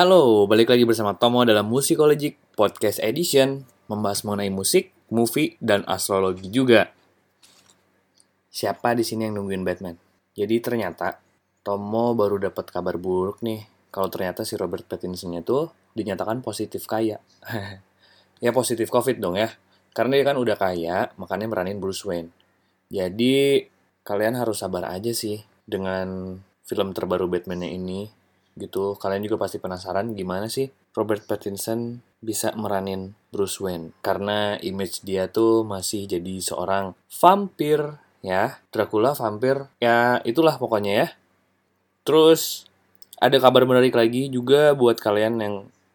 Halo, balik lagi bersama Tomo dalam Musikologic Podcast Edition Membahas mengenai musik, movie, dan astrologi juga. Siapa di sini yang nungguin Batman? Jadi ternyata Tomo baru dapat kabar buruk nih Kalau ternyata si Robert Pattinson tuh dinyatakan positif kaya. Ya positif covid dong ya. Karena dia kan udah kaya, makanya meranin Bruce Wayne. Jadi kalian harus sabar aja sih dengan film terbaru Batman-nya ini gitu. Kalian juga pasti penasaran gimana sih Robert Pattinson bisa meranin Bruce Wayne karena image dia tuh masih jadi seorang vampir ya, Dracula vampir. Ya, itulah pokoknya ya. Terus ada kabar menarik lagi juga buat kalian yang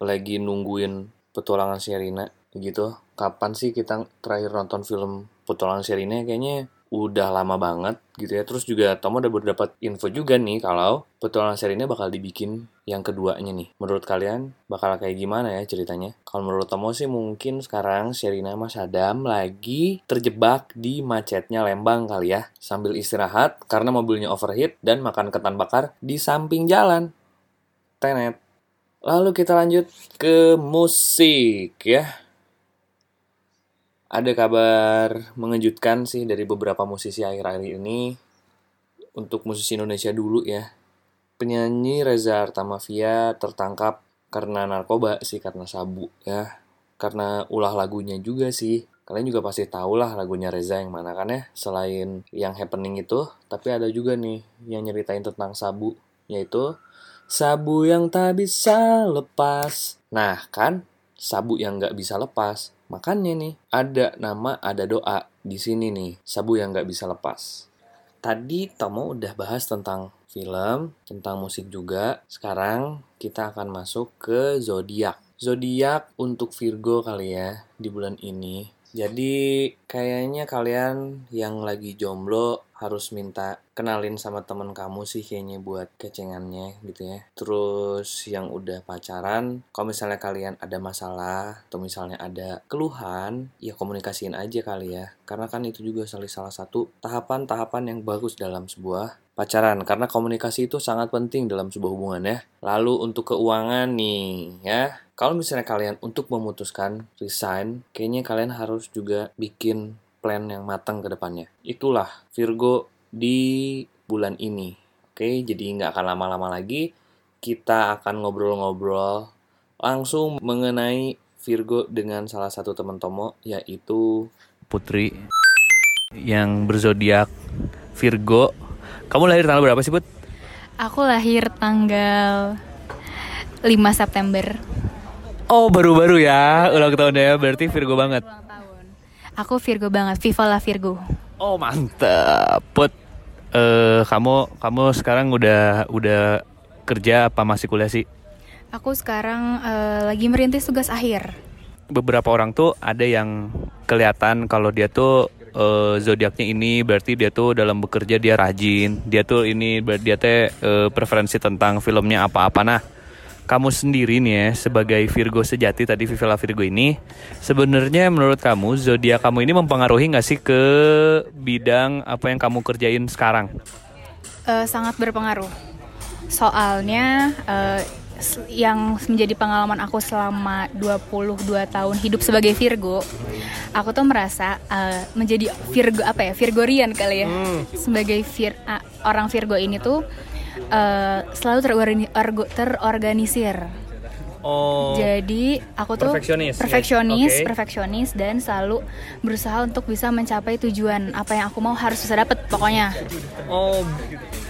lagi nungguin petualangan Sherina gitu. Kapan sih kita terakhir nonton film petualangan Sherina? Kayaknya udah lama banget gitu ya. Terus juga Tomo udah dapat info juga nih kalau petualangan seri ini bakal dibikin yang keduanya nih. Menurut kalian bakal kayak gimana ya ceritanya? Kalau menurut Tomo sih mungkin sekarang Sherina Mas Adam lagi terjebak di macetnya Lembang kali ya. Sambil istirahat karena mobilnya overheat dan makan ketan bakar di samping jalan. Tenet. Lalu kita lanjut ke musik ya ada kabar mengejutkan sih dari beberapa musisi akhir-akhir ini untuk musisi Indonesia dulu ya. Penyanyi Reza Artamavia tertangkap karena narkoba sih karena sabu ya. Karena ulah lagunya juga sih. Kalian juga pasti tahu lah lagunya Reza yang mana kan ya. Selain yang happening itu, tapi ada juga nih yang nyeritain tentang sabu yaitu sabu yang tak bisa lepas. Nah kan, sabu yang nggak bisa lepas Makanya nih, ada nama, ada doa di sini nih, sabu yang nggak bisa lepas. Tadi Tomo udah bahas tentang film, tentang musik juga. Sekarang kita akan masuk ke zodiak. Zodiak untuk Virgo kali ya di bulan ini. Jadi kayaknya kalian yang lagi jomblo harus minta kenalin sama temen kamu sih kayaknya buat kecengannya gitu ya. Terus yang udah pacaran, kalau misalnya kalian ada masalah atau misalnya ada keluhan, ya komunikasiin aja kali ya. Karena kan itu juga salah satu tahapan-tahapan yang bagus dalam sebuah pacaran karena komunikasi itu sangat penting dalam sebuah hubungan ya. Lalu untuk keuangan nih ya. Kalau misalnya kalian untuk memutuskan resign, kayaknya kalian harus juga bikin plan yang matang ke depannya. Itulah Virgo di bulan ini. Oke, jadi nggak akan lama-lama lagi. Kita akan ngobrol-ngobrol langsung mengenai Virgo dengan salah satu teman Tomo, yaitu Putri yang berzodiak Virgo. Kamu lahir tanggal berapa sih, Put? Aku lahir tanggal 5 September. Oh, baru-baru ya ulang tahunnya. Berarti Virgo banget. Aku Virgo banget, Viva la Virgo. Oh mantep, put. Uh, kamu kamu sekarang udah udah kerja apa masih kuliah sih? Aku sekarang uh, lagi merintis tugas akhir. Beberapa orang tuh ada yang kelihatan kalau dia tuh uh, zodiaknya ini berarti dia tuh dalam bekerja dia rajin, dia tuh ini dia teh uh, preferensi tentang filmnya apa-apa nah kamu sendiri nih ya sebagai Virgo sejati tadi Vivela Virgo ini sebenarnya menurut kamu zodiak kamu ini mempengaruhi nggak sih ke bidang apa yang kamu kerjain sekarang? Uh, sangat berpengaruh. Soalnya uh, yang menjadi pengalaman aku selama 22 tahun hidup sebagai Virgo, aku tuh merasa uh, menjadi Virgo apa ya Virgorian kali ya. Hmm. Sebagai vir, uh, orang Virgo ini tuh uh, selalu terorganisir, terorganisir. Oh. Jadi aku tuh perfeksionis, perfeksionis, okay. perfeksionis dan selalu berusaha untuk bisa mencapai tujuan apa yang aku mau harus bisa dapet pokoknya. Oh,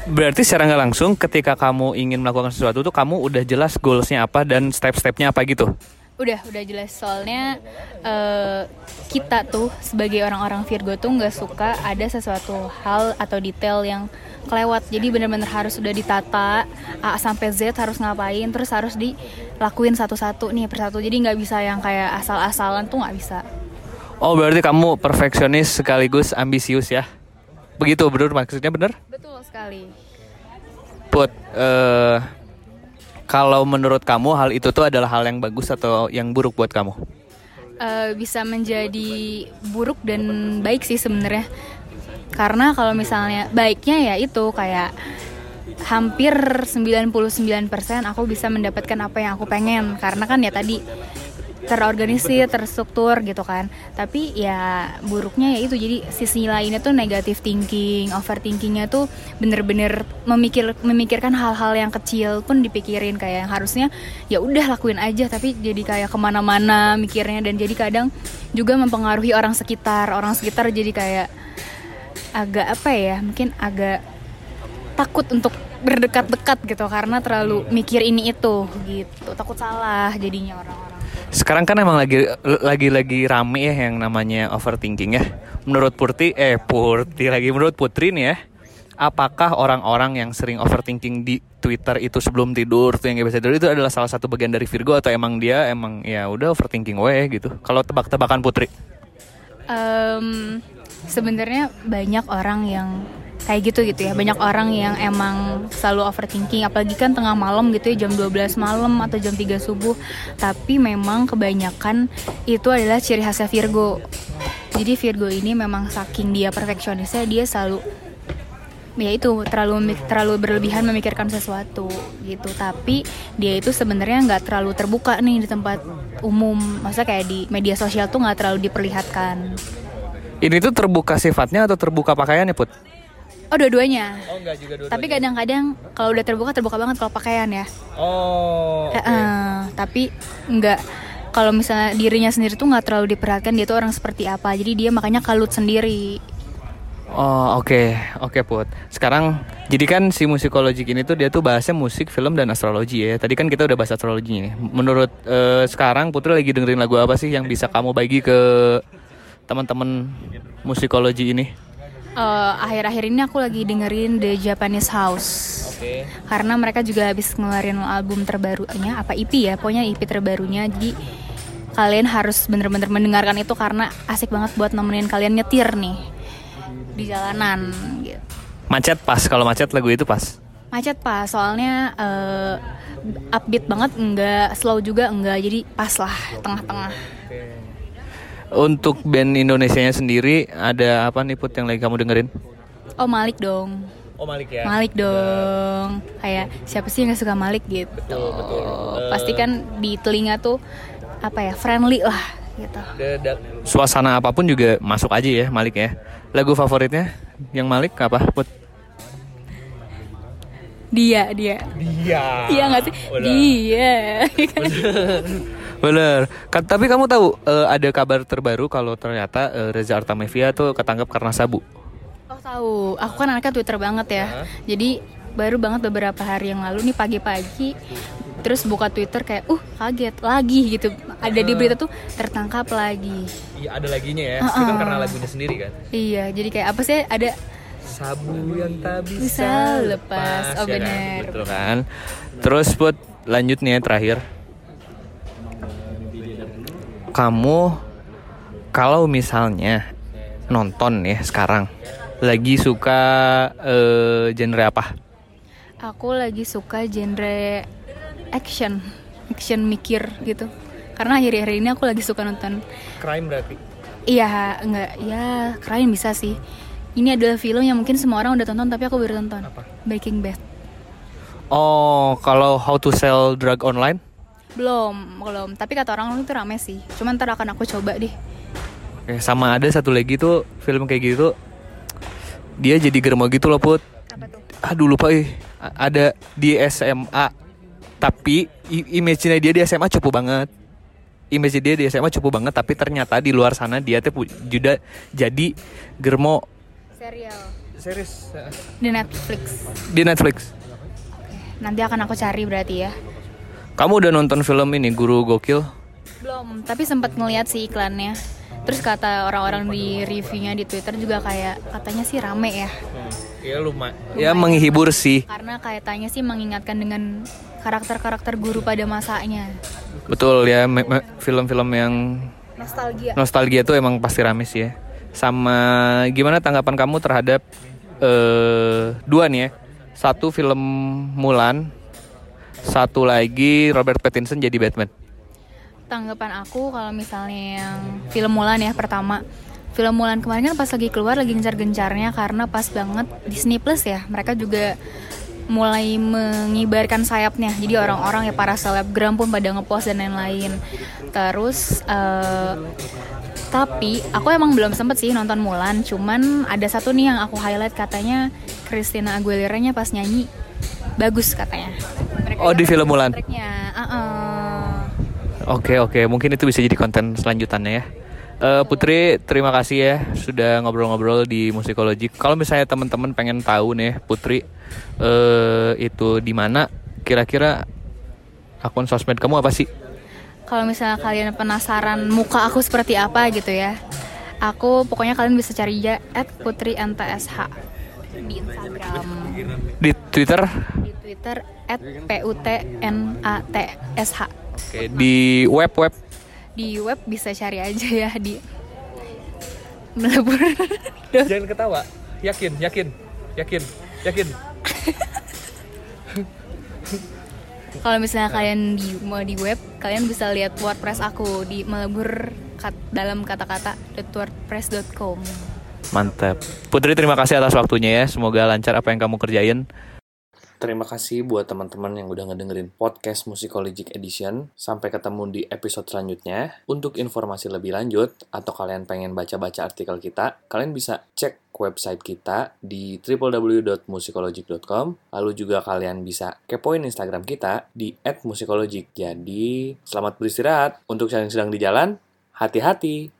berarti secara nggak langsung ketika kamu ingin melakukan sesuatu tuh kamu udah jelas goalsnya apa dan step-stepnya apa gitu? Udah, udah jelas. Soalnya uh, kita tuh sebagai orang-orang Virgo tuh nggak suka ada sesuatu hal atau detail yang kelewat. Jadi bener-bener harus sudah ditata A sampai Z harus ngapain terus harus dilakuin satu-satu nih persatu. Jadi nggak bisa yang kayak asal-asalan tuh nggak bisa. Oh berarti kamu perfeksionis sekaligus ambisius ya begitu bener maksudnya bener betul sekali. Put uh, kalau menurut kamu hal itu tuh adalah hal yang bagus atau yang buruk buat kamu? Uh, bisa menjadi buruk dan baik sih sebenarnya. Karena kalau misalnya baiknya ya itu kayak hampir 99% aku bisa mendapatkan apa yang aku pengen. Karena kan ya tadi terorganisir, terstruktur gitu kan. Tapi ya buruknya ya itu. Jadi sisi lainnya tuh negatif thinking, overthinkingnya tuh bener-bener memikir memikirkan hal-hal yang kecil pun dipikirin. Kayak yang harusnya ya udah lakuin aja tapi jadi kayak ke mana-mana mikirnya. Dan jadi kadang juga mempengaruhi orang sekitar, orang sekitar jadi kayak agak apa ya mungkin agak takut untuk berdekat-dekat gitu. Karena terlalu mikir ini itu gitu. Takut salah jadinya orang-orang sekarang kan emang lagi lagi lagi rame ya yang namanya overthinking ya. Menurut Putri eh Putri lagi menurut Putri nih ya. Apakah orang-orang yang sering overthinking di Twitter itu sebelum tidur tuh yang bisa tidur itu adalah salah satu bagian dari Virgo atau emang dia emang ya udah overthinking we gitu. Kalau tebak-tebakan Putri? Um, sebenarnya banyak orang yang kayak gitu gitu ya. Banyak orang yang emang selalu overthinking apalagi kan tengah malam gitu ya jam 12 malam atau jam 3 subuh. Tapi memang kebanyakan itu adalah ciri khasnya Virgo. Jadi Virgo ini memang saking dia perfeksionisnya dia selalu ya itu terlalu terlalu berlebihan memikirkan sesuatu gitu. Tapi dia itu sebenarnya nggak terlalu terbuka nih di tempat umum. Masa kayak di media sosial tuh nggak terlalu diperlihatkan. Ini tuh terbuka sifatnya atau terbuka pakaiannya put Oh dua-duanya. Oh enggak juga dua-duanya. Tapi kadang-kadang kalau udah terbuka terbuka banget kalau pakaian ya. Oh. Okay. Uh, tapi enggak kalau misalnya dirinya sendiri tuh nggak terlalu diperhatikan dia tuh orang seperti apa. Jadi dia makanya kalut sendiri. Oh oke okay. oke okay, put. Sekarang jadi kan si musikologi ini tuh dia tuh bahasnya musik, film dan astrologi ya. Tadi kan kita udah bahas astrologi nih. Menurut uh, sekarang Putri lagi dengerin lagu apa sih yang bisa kamu bagi ke teman-teman musikologi ini? Uh, akhir-akhir ini aku lagi dengerin The Japanese House. Okay. Karena mereka juga habis ngeluarin album terbarunya, apa EP ya, pokoknya EP terbarunya. Jadi kalian harus bener-bener mendengarkan itu karena asik banget buat nemenin kalian nyetir nih di jalanan. Gitu. Macet pas, kalau macet lagu itu pas. Macet pas, soalnya uh, upbeat banget, enggak slow juga enggak, jadi pas lah tengah-tengah. Untuk band Indonesia-nya sendiri ada apa nih Put yang lagi kamu dengerin? Oh Malik dong. Oh Malik ya. Malik dong. Kayak siapa sih yang gak suka Malik gitu. Betul, betul. Uh, Pasti kan di telinga tuh apa ya friendly lah gitu. Suasana apa pun juga masuk aja ya Malik ya. Lagu favoritnya yang Malik apa Put? Dia, dia. Dia. Iya gak sih? Udah. Dia. Bener. Kan, tapi kamu tahu uh, ada kabar terbaru kalau ternyata uh, Reza Artamevia tuh ketangkap karena sabu. Oh tahu. Aku kan anaknya Twitter banget ya. Uh-huh. Jadi baru banget beberapa hari yang lalu nih pagi-pagi terus buka Twitter kayak uh kaget lagi gitu. Ada di berita tuh tertangkap lagi. Iya ada laginya ya. Uh-uh. Itu kan karena lagunya sendiri kan. Iya, jadi kayak apa sih ada sabu yang tak bisa, bisa lepas. Oh ya benar. Kan? Betul kan. Terus buat lanjut nih ya terakhir kamu kalau misalnya nonton ya sekarang lagi suka uh, genre apa? Aku lagi suka genre action, action mikir gitu. Karena akhir-akhir ini aku lagi suka nonton crime berarti. Iya, enggak, ya crime bisa sih. Ini adalah film yang mungkin semua orang udah tonton tapi aku baru tonton. Apa? Breaking Bad. Oh, kalau How to Sell Drug Online? Belum, belum. Tapi kata orang itu rame sih. Cuman ntar akan aku coba deh. Oke, sama ada satu lagi tuh film kayak gitu. Dia jadi germo gitu loh, Put. Apa tuh? Aduh lupa ih. Ada di SMA. Tapi image-nya dia di SMA cukup banget. Image dia di SMA cukup banget, tapi ternyata di luar sana dia tuh juga jadi germo. Serial. Series. Di Netflix. Di Netflix. Oke, nanti akan aku cari berarti ya. Kamu udah nonton film ini Guru Gokil? Belum, tapi sempat ngeliat sih iklannya. Terus kata orang-orang di reviewnya di Twitter juga kayak katanya sih rame ya. Iya lumayan. Ya menghibur sih. Karena kaitannya sih mengingatkan dengan karakter-karakter guru pada masanya. Betul ya, film-film yang nostalgia. Nostalgia tuh emang pasti rame sih ya. Sama gimana tanggapan kamu terhadap uh, dua nih ya? Satu film Mulan satu lagi Robert Pattinson jadi Batman. Tanggapan aku kalau misalnya yang film Mulan ya pertama film Mulan kemarin kan pas lagi keluar lagi gencar-gencarnya karena pas banget Disney Plus ya mereka juga mulai mengibarkan sayapnya. Jadi orang-orang ya para selebgram pun pada ngepost dan lain-lain. Terus uh, tapi aku emang belum sempet sih nonton Mulan. Cuman ada satu nih yang aku highlight katanya Christina Aguilera-nya pas nyanyi bagus katanya. Oh di film Mulan. Uh -uh. Oke oke, mungkin itu bisa jadi konten selanjutannya ya. Uh, Putri, terima kasih ya sudah ngobrol-ngobrol di musikologi. Kalau misalnya teman-teman pengen tahu nih, Putri uh, itu di mana? Kira-kira akun sosmed kamu apa sih? Kalau misalnya kalian penasaran muka aku seperti apa gitu ya, aku pokoknya kalian bisa cari ya @putri ntsh di Instagram. Di Twitter? Twitter @putnatsh. Oke, di web web di web bisa cari aja ya di melebur. Jangan ketawa. Yakin yakin yakin yakin. Kalau misalnya kalian di mau di web kalian bisa lihat wordpress aku di melebur kat, dalam kata-kata wordpress.com mantap. Putri terima kasih atas waktunya ya. Semoga lancar apa yang kamu kerjain Terima kasih buat teman-teman yang udah ngedengerin podcast Musicologic Edition. Sampai ketemu di episode selanjutnya. Untuk informasi lebih lanjut, atau kalian pengen baca-baca artikel kita, kalian bisa cek website kita di www.musicologic.com. Lalu juga kalian bisa kepoin Instagram kita di @musicologic. Jadi, selamat beristirahat. Untuk yang sedang di jalan, hati-hati.